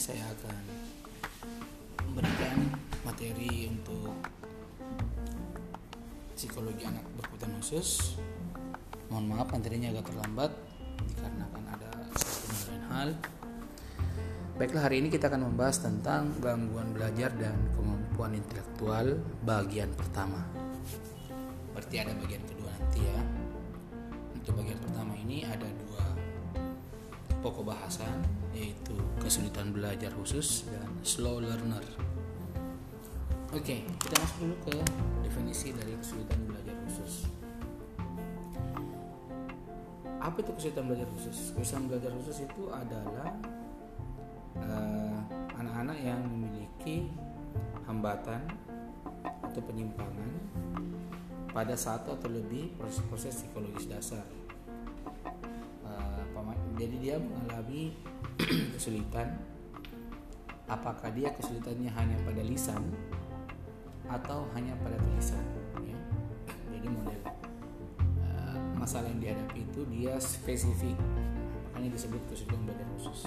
saya akan memberikan materi untuk psikologi anak berkebutuhan khusus. Mohon maaf materinya agak terlambat dikarenakan ada satu lain hal. Baiklah hari ini kita akan membahas tentang gangguan belajar dan kemampuan intelektual bagian pertama. Berarti ada bagian kedua nanti ya. Untuk bagian pertama ini ada dua pokok bahasan yaitu kesulitan belajar khusus dan slow learner. Oke, kita masuk dulu ke definisi dari kesulitan belajar khusus. Apa itu kesulitan belajar khusus? Kesulitan belajar khusus itu adalah eh, anak-anak uh, yang memiliki hambatan atau penyimpangan pada satu atau lebih proses-proses psikologis dasar jadi dia mengalami kesulitan. Apakah dia kesulitannya hanya pada lisan atau hanya pada tulisan ya. jadi model uh, masalah yang dihadapi itu dia spesifik. Makanya disebut kesulitan belajar khusus.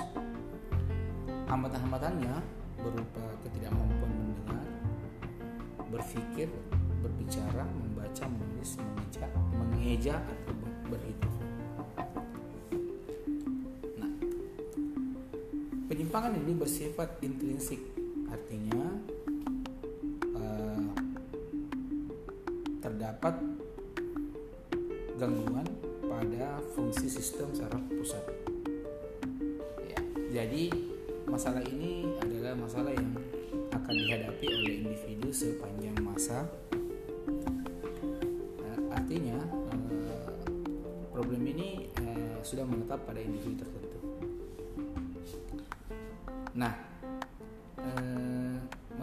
Hambatan-hambatannya berupa ketidakmampuan mendengar berpikir berbicara membaca menulis mengeja mengeja atau berhitung penyimpangan ini bersifat intrinsik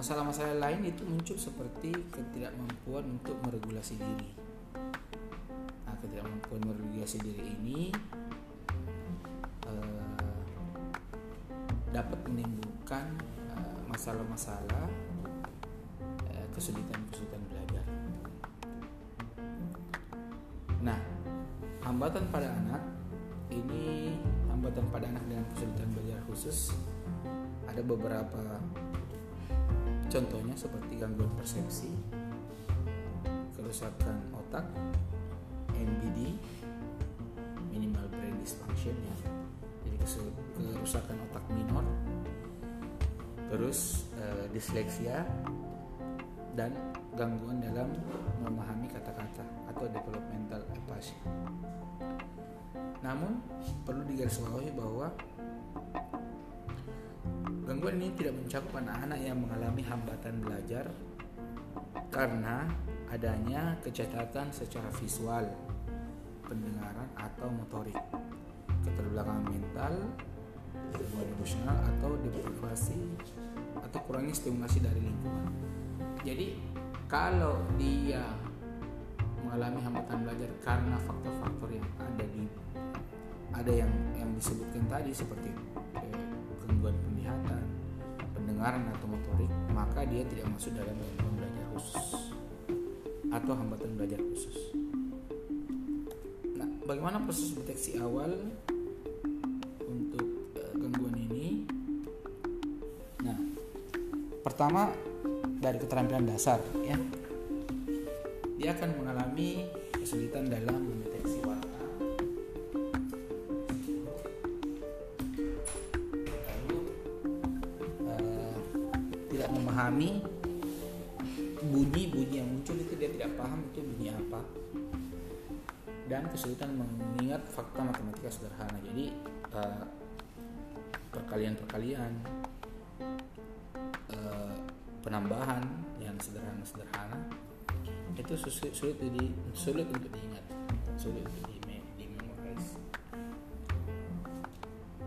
masalah-masalah lain itu muncul seperti ketidakmampuan untuk meregulasi diri. Nah, ketidakmampuan meregulasi diri ini eh, dapat menimbulkan eh, masalah-masalah kesulitan-kesulitan belajar. Nah, hambatan pada anak ini hambatan pada anak dengan kesulitan belajar khusus ada beberapa contohnya seperti gangguan persepsi kerusakan otak MBD minimal brain dysfunction ya jadi kerusakan otak minor terus eh, disleksia dan gangguan dalam memahami kata-kata atau developmental aphasia. Namun perlu digarisbawahi bahwa Gangguan ini tidak mencakup anak-anak yang mengalami hambatan belajar karena adanya kecacatan secara visual, pendengaran atau motorik, keterbelakangan mental, gangguan emosional atau deprivasi atau kurangnya stimulasi dari lingkungan. Jadi kalau dia mengalami hambatan belajar karena faktor-faktor yang ada di ada yang yang disebutkan tadi seperti eh, pendengaran atau motorik, maka dia tidak masuk dalam gangguan belajar khusus atau hambatan belajar khusus. Nah, bagaimana proses deteksi awal untuk uh, gangguan ini? Nah, pertama dari keterampilan dasar ya. Dia akan mengalami kesulitan dalam kesulitan mengingat fakta matematika sederhana. Jadi uh, perkalian-perkalian uh, penambahan yang sederhana-sederhana itu sulit, sulit di sulit untuk diingat sulit untuk di, di memorize.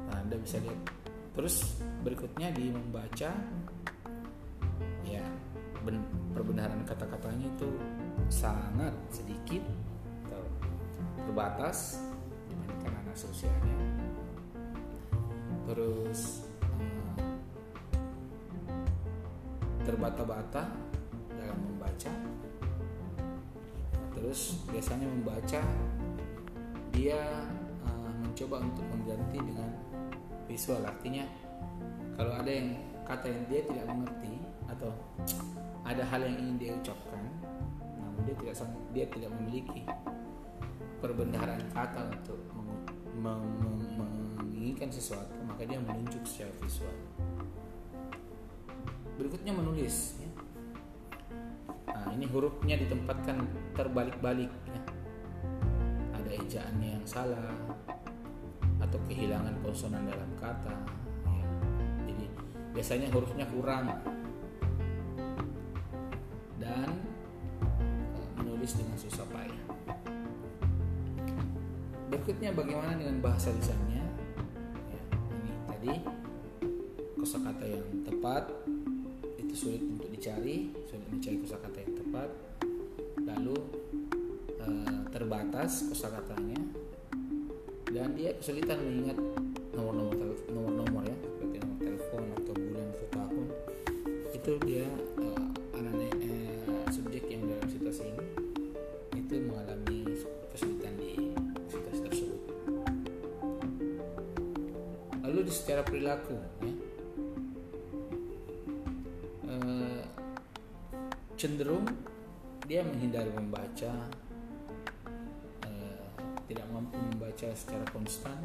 Nah, anda bisa lihat. Terus berikutnya di membaca ben, perbenaran kata-katanya itu sangat sedikit terbatas dibandingkan anak sosialnya terus uh, terbata-bata dalam membaca. Terus biasanya membaca dia uh, mencoba untuk mengganti dengan visual. Artinya kalau ada yang kata yang dia tidak mengerti atau ada hal yang ingin dia ucapkan namun dia tidak dia tidak memiliki perbendaharaan kata untuk menginginkan sesuatu maka dia menunjuk secara visual berikutnya menulis ya. nah ini hurufnya ditempatkan terbalik-balik ya. ada ejaannya yang salah atau kehilangan konsonan dalam kata ya. jadi biasanya hurufnya kurang dan eh, menulis dengan susah berikutnya bagaimana dengan bahasa lisannya? Ya, ini tadi. Kosakata yang tepat itu sulit untuk dicari. Sulit mencari kosakata yang tepat. Lalu e, terbatas kosakatanya. Dan dia kesulitan mengingat membaca e, tidak mampu membaca secara konstan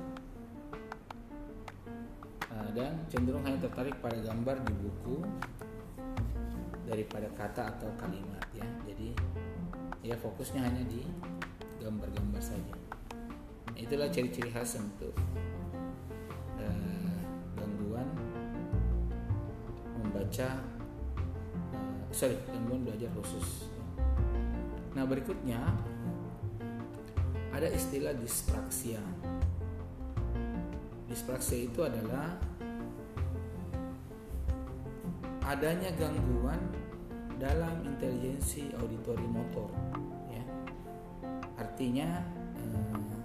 e, dan cenderung hanya tertarik pada gambar di buku daripada kata atau kalimat ya. Jadi ya fokusnya hanya di gambar-gambar saja. Itulah ciri-ciri khas untuk membaca uh, sorry gangguan belajar khusus nah berikutnya ada istilah dispraksia dispraksia itu adalah adanya gangguan dalam intelijensi auditori motor ya. Artinya uh,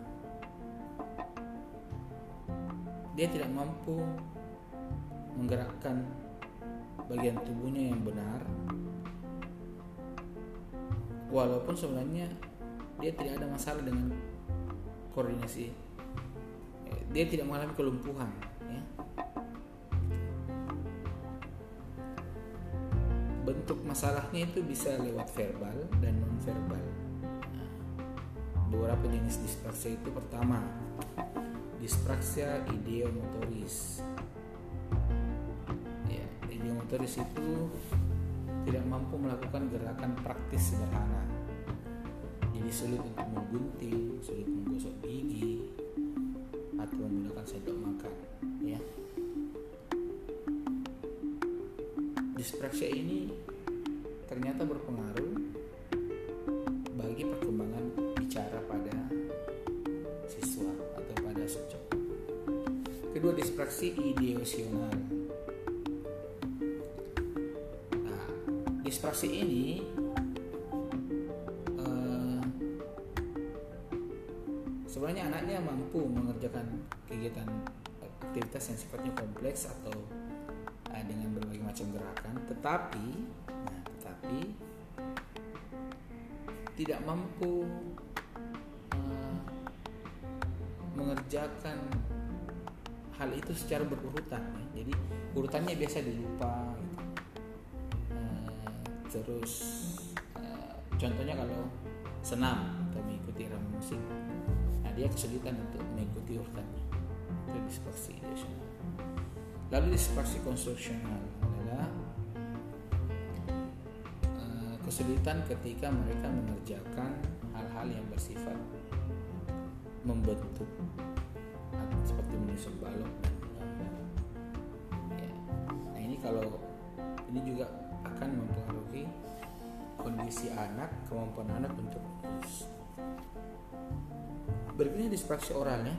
dia tidak mampu menggerakkan bagian tubuhnya yang benar walaupun sebenarnya dia tidak ada masalah dengan koordinasi. Dia tidak mengalami kelumpuhan ya. bentuk masalahnya itu bisa lewat verbal dan non verbal nah, beberapa jenis dispraksia itu pertama dispraksia ideomotoris. Motoris itu tidak mampu melakukan gerakan praktis sederhana. Jadi sulit untuk menggunting, sulit menggosok gigi, atau menggunakan sendok makan. Ya. Dispraksia ini ternyata berpengaruh bagi perkembangan bicara pada siswa atau pada subjek. Kedua, dispraksi ideosional distraksi ini uh, sebenarnya anaknya mampu mengerjakan kegiatan aktivitas yang sifatnya kompleks atau uh, dengan berbagai macam gerakan, tetapi, nah, tetapi tidak mampu uh, mengerjakan hal itu secara berurutan. Ya. Jadi urutannya biasa dilupa. Terus uh, contohnya kalau senam atau mengikuti irama musik. Nah dia kesulitan untuk mengikuti urutannya itu dispersi lalu dispersi konstruksional adalah uh, kesulitan ketika mereka mengerjakan hal-hal yang bersifat membentuk seperti menyusun balok dan ya. nah ini kalau ini juga akan mempengaruhi kondisi anak, kemampuan anak untuk. Berikutnya dispraksi oral ya.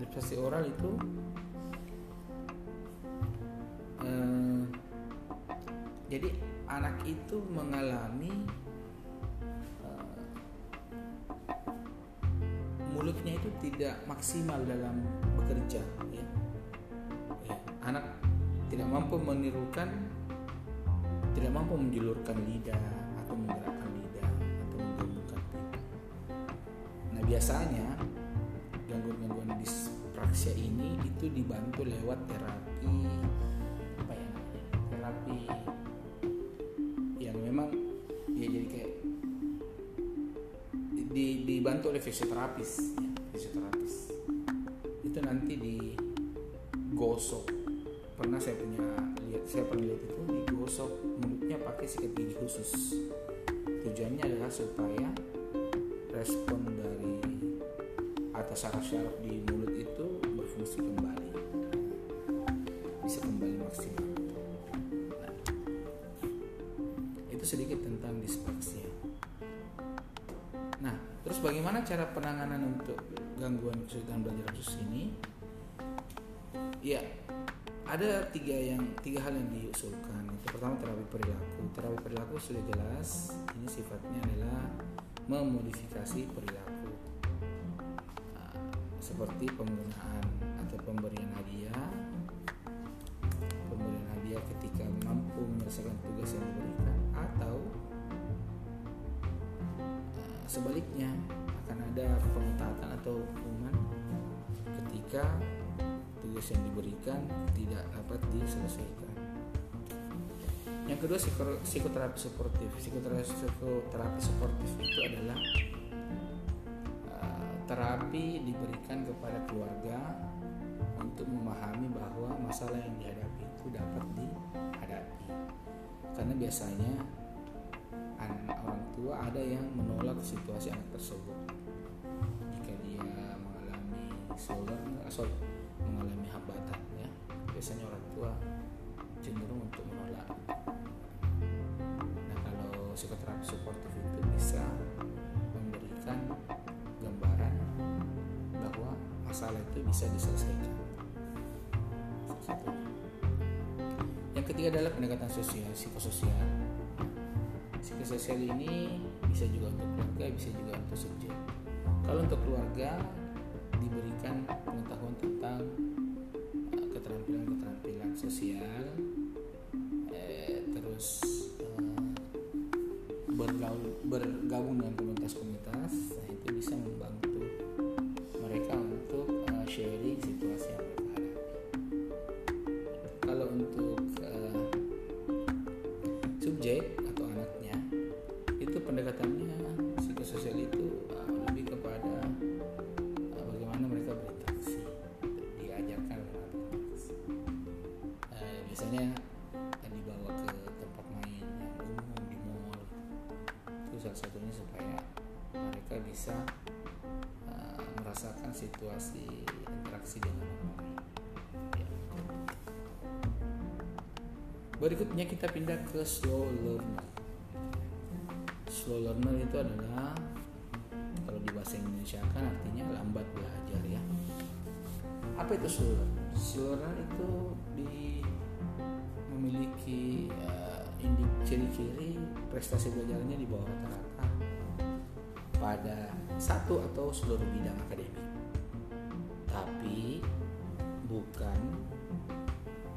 Dispraksi oral itu eh, jadi anak itu mengalami eh, mulutnya itu tidak maksimal dalam bekerja ya. ya anak tidak mampu menirukan tidak mampu menjulurkan lidah atau menggerakkan lidah atau menggabungkan lidah. Nah biasanya gangguan-gangguan dispraksia ini itu dibantu lewat terapi terapi yang memang ya jadi kayak di, dibantu oleh fisioterapis ya, fisioterapis itu nanti digosok pernah saya punya lihat saya pernah lihat itu digosok pakai sikat gigi khusus. Tujuannya adalah supaya respon dari atas saraf-saraf di mulut itu berfungsi kembali. Bisa kembali maksimal. Itu sedikit tentang dispepsia nah terus bagaimana cara penanganan untuk gangguan kesulitan belajar khusus ini? Ya ada tiga yang tiga hal yang diusulkan. Itu pertama terapi perilaku. Terapi perilaku sudah jelas. Ini sifatnya adalah memodifikasi perilaku. Nah, seperti penggunaan atau pemberian hadiah. Pemberian hadiah ketika mampu menyelesaikan tugas yang diberikan atau uh, sebaliknya akan ada pengetatan atau hukuman ketika tugas yang diberikan tidak dapat diselesaikan. Yang kedua psikoterapi suportif. Psikoterapi psikoterapi suportif itu adalah uh, terapi diberikan kepada keluarga untuk memahami bahwa masalah yang dihadapi itu dapat dihadapi. Karena biasanya orang tua ada yang menolak situasi anak tersebut. Jika dia mengalami shoulder sorry mengalami hambatan ya biasanya orang tua cenderung untuk menolak psikoterapi suportif itu bisa memberikan gambaran bahwa masalah itu bisa diselesaikan. Yang ketiga adalah pendekatan sosial, psikososial. Psikososial ini bisa juga untuk keluarga, bisa juga untuk subjek. Kalau untuk keluarga diberikan pengetahuan tentang eh, keterampilan-keterampilan sosial, eh, terus bergaul bergabung dengan komunitas-komunitas uh, merasakan situasi interaksi dengan orang lain. Ya. Berikutnya kita pindah ke slow learner. Slow learner itu adalah kalau di bahasa Indonesia kan artinya lambat belajar ya. Apa itu slow learner? Slow learner itu di memiliki uh, ciri-ciri prestasi belajarnya di bawah rata-rata pada satu atau seluruh bidang akademik. Tapi bukan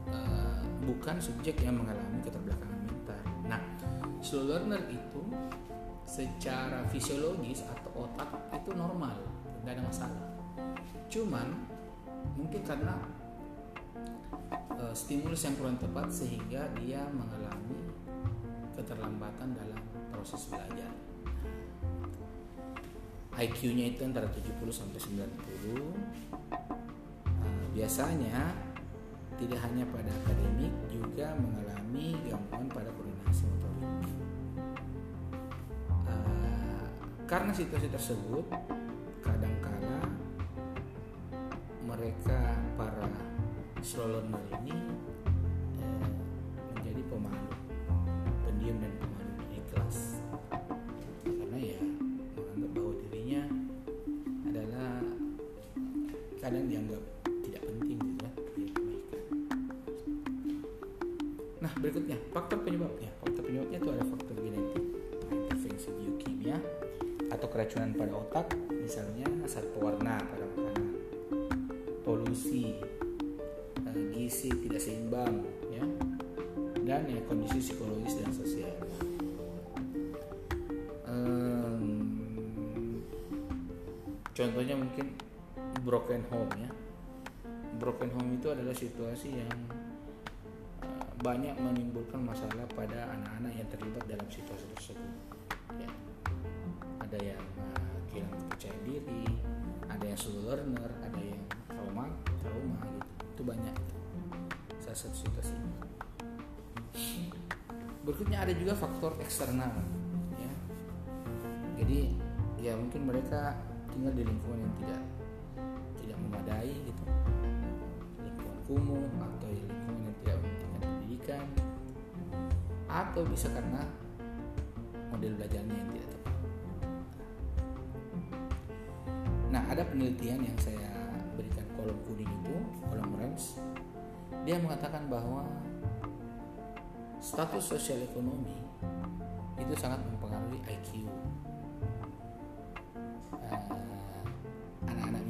uh, bukan subjek yang mengalami keterbelakangan mental. Nah, slow learner itu secara fisiologis atau otak itu normal, tidak ada masalah. Cuman mungkin karena uh, stimulus yang kurang tepat sehingga dia mengalami keterlambatan dalam proses belajar. IQ-nya itu antara 70 sampai 90. Uh, biasanya tidak hanya pada akademik juga mengalami gangguan pada koordinasi motorik. Uh, karena situasi tersebut kadangkala mereka para slow learner ini eh, menjadi pemalu kadang dianggap tidak penting gitu ya nah berikutnya faktor penyebabnya. Faktor penyebabnya itu ada faktor genetik intervensi biokimia atau keracunan pada otak misalnya asap warna pada makanan polusi gizi tidak seimbang ya. Dan ya kondisi psikologis dan sosial. Contohnya mungkin broken home ya broken home itu adalah situasi yang uh, banyak menimbulkan masalah pada anak-anak yang terlibat dalam situasi tersebut. Ya. Ada yang uh, kehilangan kepercayaan diri, ada yang slow learner, ada yang trauma, trauma gitu. Itu banyak. Salah satu situasi. Berikutnya ada juga faktor eksternal, ya. Jadi ya mungkin mereka tinggal di lingkungan yang tidak tidak memadai gitu, lingkungan kumuh atau lingkungan yang tidak mementingkan pendidikan, atau bisa karena model belajarnya yang tidak tepat. Nah, ada penelitian yang saya berikan kolom kuning itu, kolom orange. Dia mengatakan bahwa status sosial ekonomi itu sangat mempengaruhi IQ.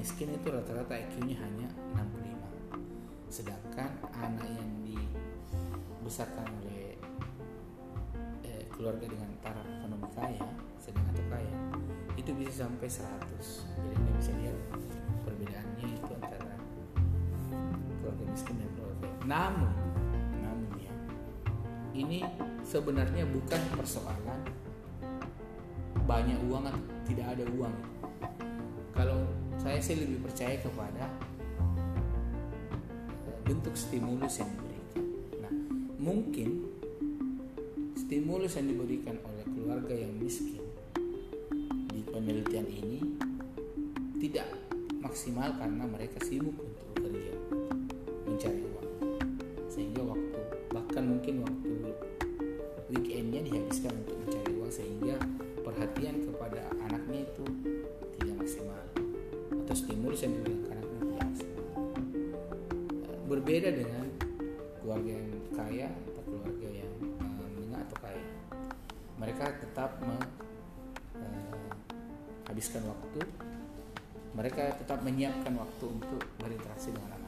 Miskin itu rata-rata IQ-nya hanya 65. Sedangkan anak yang dibesarkan oleh eh, keluarga dengan taraf ekonomi kaya, sedang atau kaya, itu bisa sampai 100. Jadi Anda bisa lihat perbedaannya itu antara keluarga miskin dan keluarga kaya. Namun, namun ya, ini sebenarnya bukan persoalan banyak uang atau tidak ada uang. Kalau saya sih lebih percaya kepada eh, bentuk stimulus yang diberikan. Nah, mungkin stimulus yang diberikan oleh keluarga yang miskin di penelitian ini tidak maksimal karena mereka sibuk untuk bekerja mencari uang diberikan anaknya tidak maksimal Eh, berbeda dengan keluarga yang kaya atau keluarga yang eh, menengah atau kaya. Mereka tetap menghabiskan waktu. Mereka tetap menyiapkan waktu untuk berinteraksi dengan anak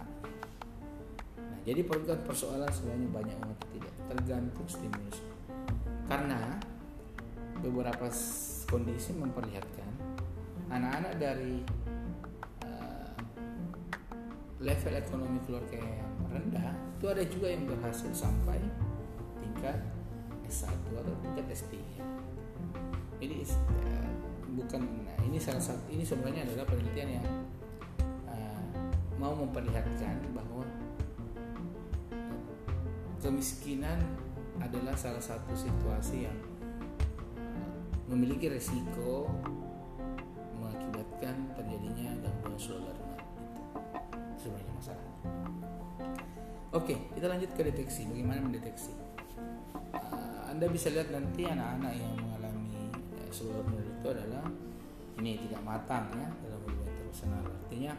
nah jadi bukan persoalan sebenarnya banyak atau tidak. Tergantung stimulus. Karena beberapa kondisi memperlihatkan anak-anak dari eh, level ekonomi keluarga yang rendah itu ada juga yang berhasil sampai tingkat S1 atau tingkat S3 jadi is- eh, bukan nah, ini salah satu ini sebenarnya adalah penelitian yang eh, mau memperlihatkan bahwa kemiskinan adalah salah satu situasi yang eh, memiliki resiko mengakibatkan terjadinya gangguan itu sebenarnya masalahnya. Oke, kita lanjut ke deteksi. Bagaimana mendeteksi? Eh, anda bisa lihat nanti anak-anak yang mengalami eh, slow learner itu adalah ini tidak matang ya dalam hubungan interpersonal. Artinya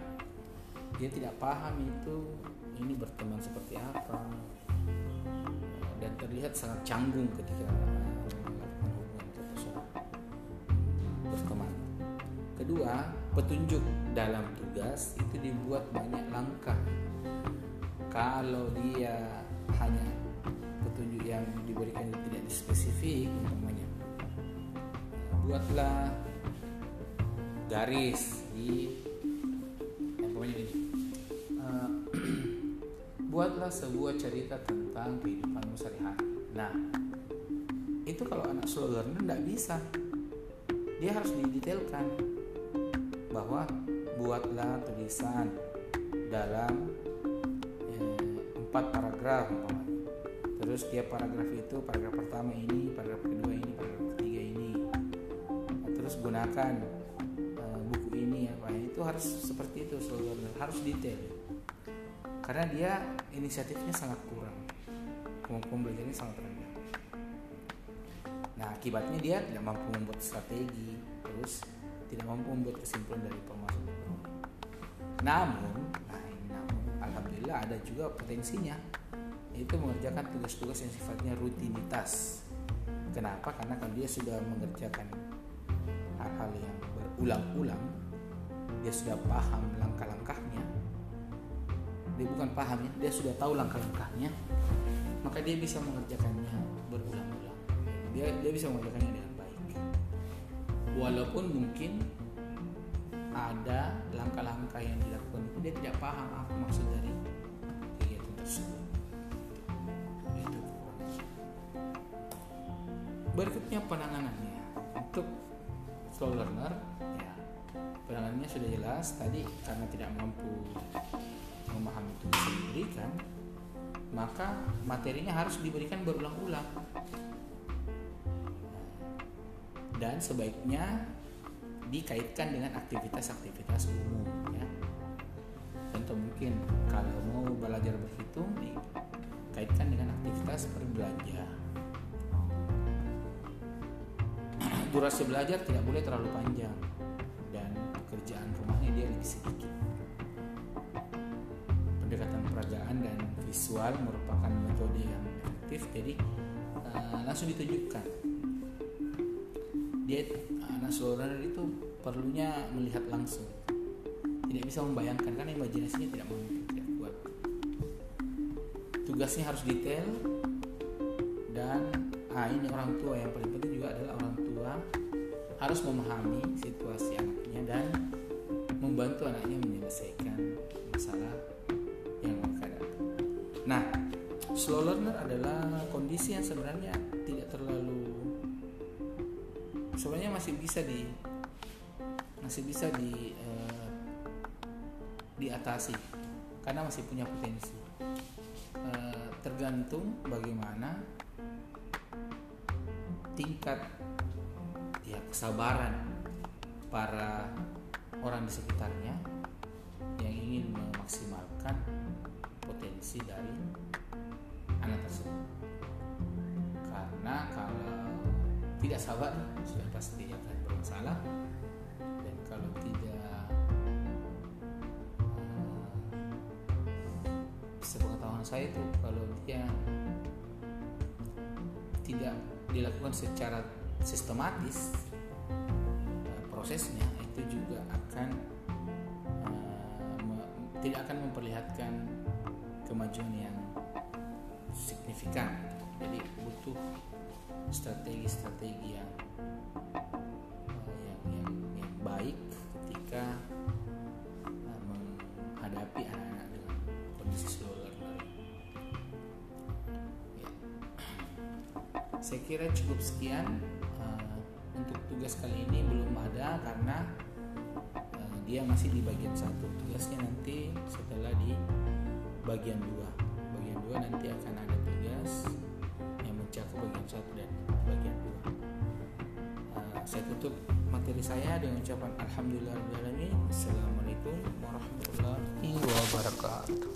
dia tidak paham itu ini berteman seperti apa Eh, dan terlihat sangat canggung ketika melakukan hubungan berteman. Kedua, petunjuk dalam tugas itu dibuat banyak langkah. Kalau dia hanya petunjuk yang diberikan itu tidak spesifik, umpamanya buatlah garis di ini. Eh, buatlah sebuah cerita tentang kehidupanmu sehari-hari. Nah, itu kalau anak slow learner tidak bisa. Dia harus didetailkan bahwa buatlah tulisan dalam eh, empat paragraf umpamanya. Terus tiap paragraf itu paragraf pertama ini, paragraf kedua ini, paragraf ketiga ini. Nah, terus gunakan eh, buku ini apa itu harus seperti itu learner harus detail. Karena dia inisiatifnya sangat kurang. Kemampuan belajarnya sangat rendah. Nah akibatnya dia tidak mampu membuat strategi. Terus tidak mampu membuat kesimpulan dari ekonomi namun nah ini namun alhamdulillah ada juga potensinya. Yaitu mengerjakan tugas-tugas yang sifatnya rutinitas. Kenapa? Karena kan dia sudah mengerjakan hal-hal yang berulang-ulang dia sudah paham langkah-langkahnya. Dia bukan paham ya dia sudah tahu langkah-langkahnya maka dia bisa mengerjakannya berulang-ulang. Dia dia bisa mengerjakannya walaupun mungkin ada langkah-langkah yang dilakukan itu dia tidak paham apa maksud dari kegiatan tersebut. Itu. Berikutnya penanganannya. Untuk slow learner ya. penanganannya sudah jelas tadi karena tidak mampu memahami tugas yang diberikan maka materinya harus diberikan berulang-ulang dan sebaiknya dikaitkan dengan aktivitas-aktivitas umum ya contoh mungkin kalau mau belajar berhitung dikaitkan dengan aktivitas berbelanja durasi belajar tidak boleh terlalu panjang dan pekerjaan rumahnya dia lebih sedikit. Pendekatan peragaan dan visual merupakan metode yang efektif, jadi uh, langsung ditunjukkan. Dia anak seluruh itu perlunya melihat langsung, tidak bisa membayangkan karena imajinasinya tidak mampu tidak kuat. Tugasnya harus detail dan ah ini orang tua yang paling penting juga adalah orang tua harus memahami situasi anaknya dan membantu anaknya menyelesaikan masalah yang menghadapi. Nah, slow learner adalah kondisi yang sebenarnya tidak terlalu sebenarnya masih bisa di masih bisa di uh, diatasi karena masih punya potensi. Uh, tergantung bagaimana tingkat ya kesabaran para orang di sekitarnya yang ingin memaksimalkan potensi dari anak tersebut karena kalau tidak sabar sudah pasti akan bermasalah dan kalau tidak uh, sepengetahuan saya itu kalau dia tidak dilakukan secara sistematis uh, prosesnya itu juga akan uh, tidak akan memperlihatkan kemajuan yang signifikan. Jadi butuh strategi-strategi yang, yang yang yang baik ketika uh, menghadapi anak-anak dengan kondisi slow learner. Ya. saya kira cukup sekian uh, untuk tugas kali ini belum ada karena uh, dia masih di bagian satu. Tugasnya nanti setelah di bagian dua. Bagian dua nanti akan ada tugas mencakup bagian satu dan bagian dua. Uh, saya tutup materi saya dengan ucapan Alhamdulillah Assalamualaikum warahmatullahi wabarakatuh.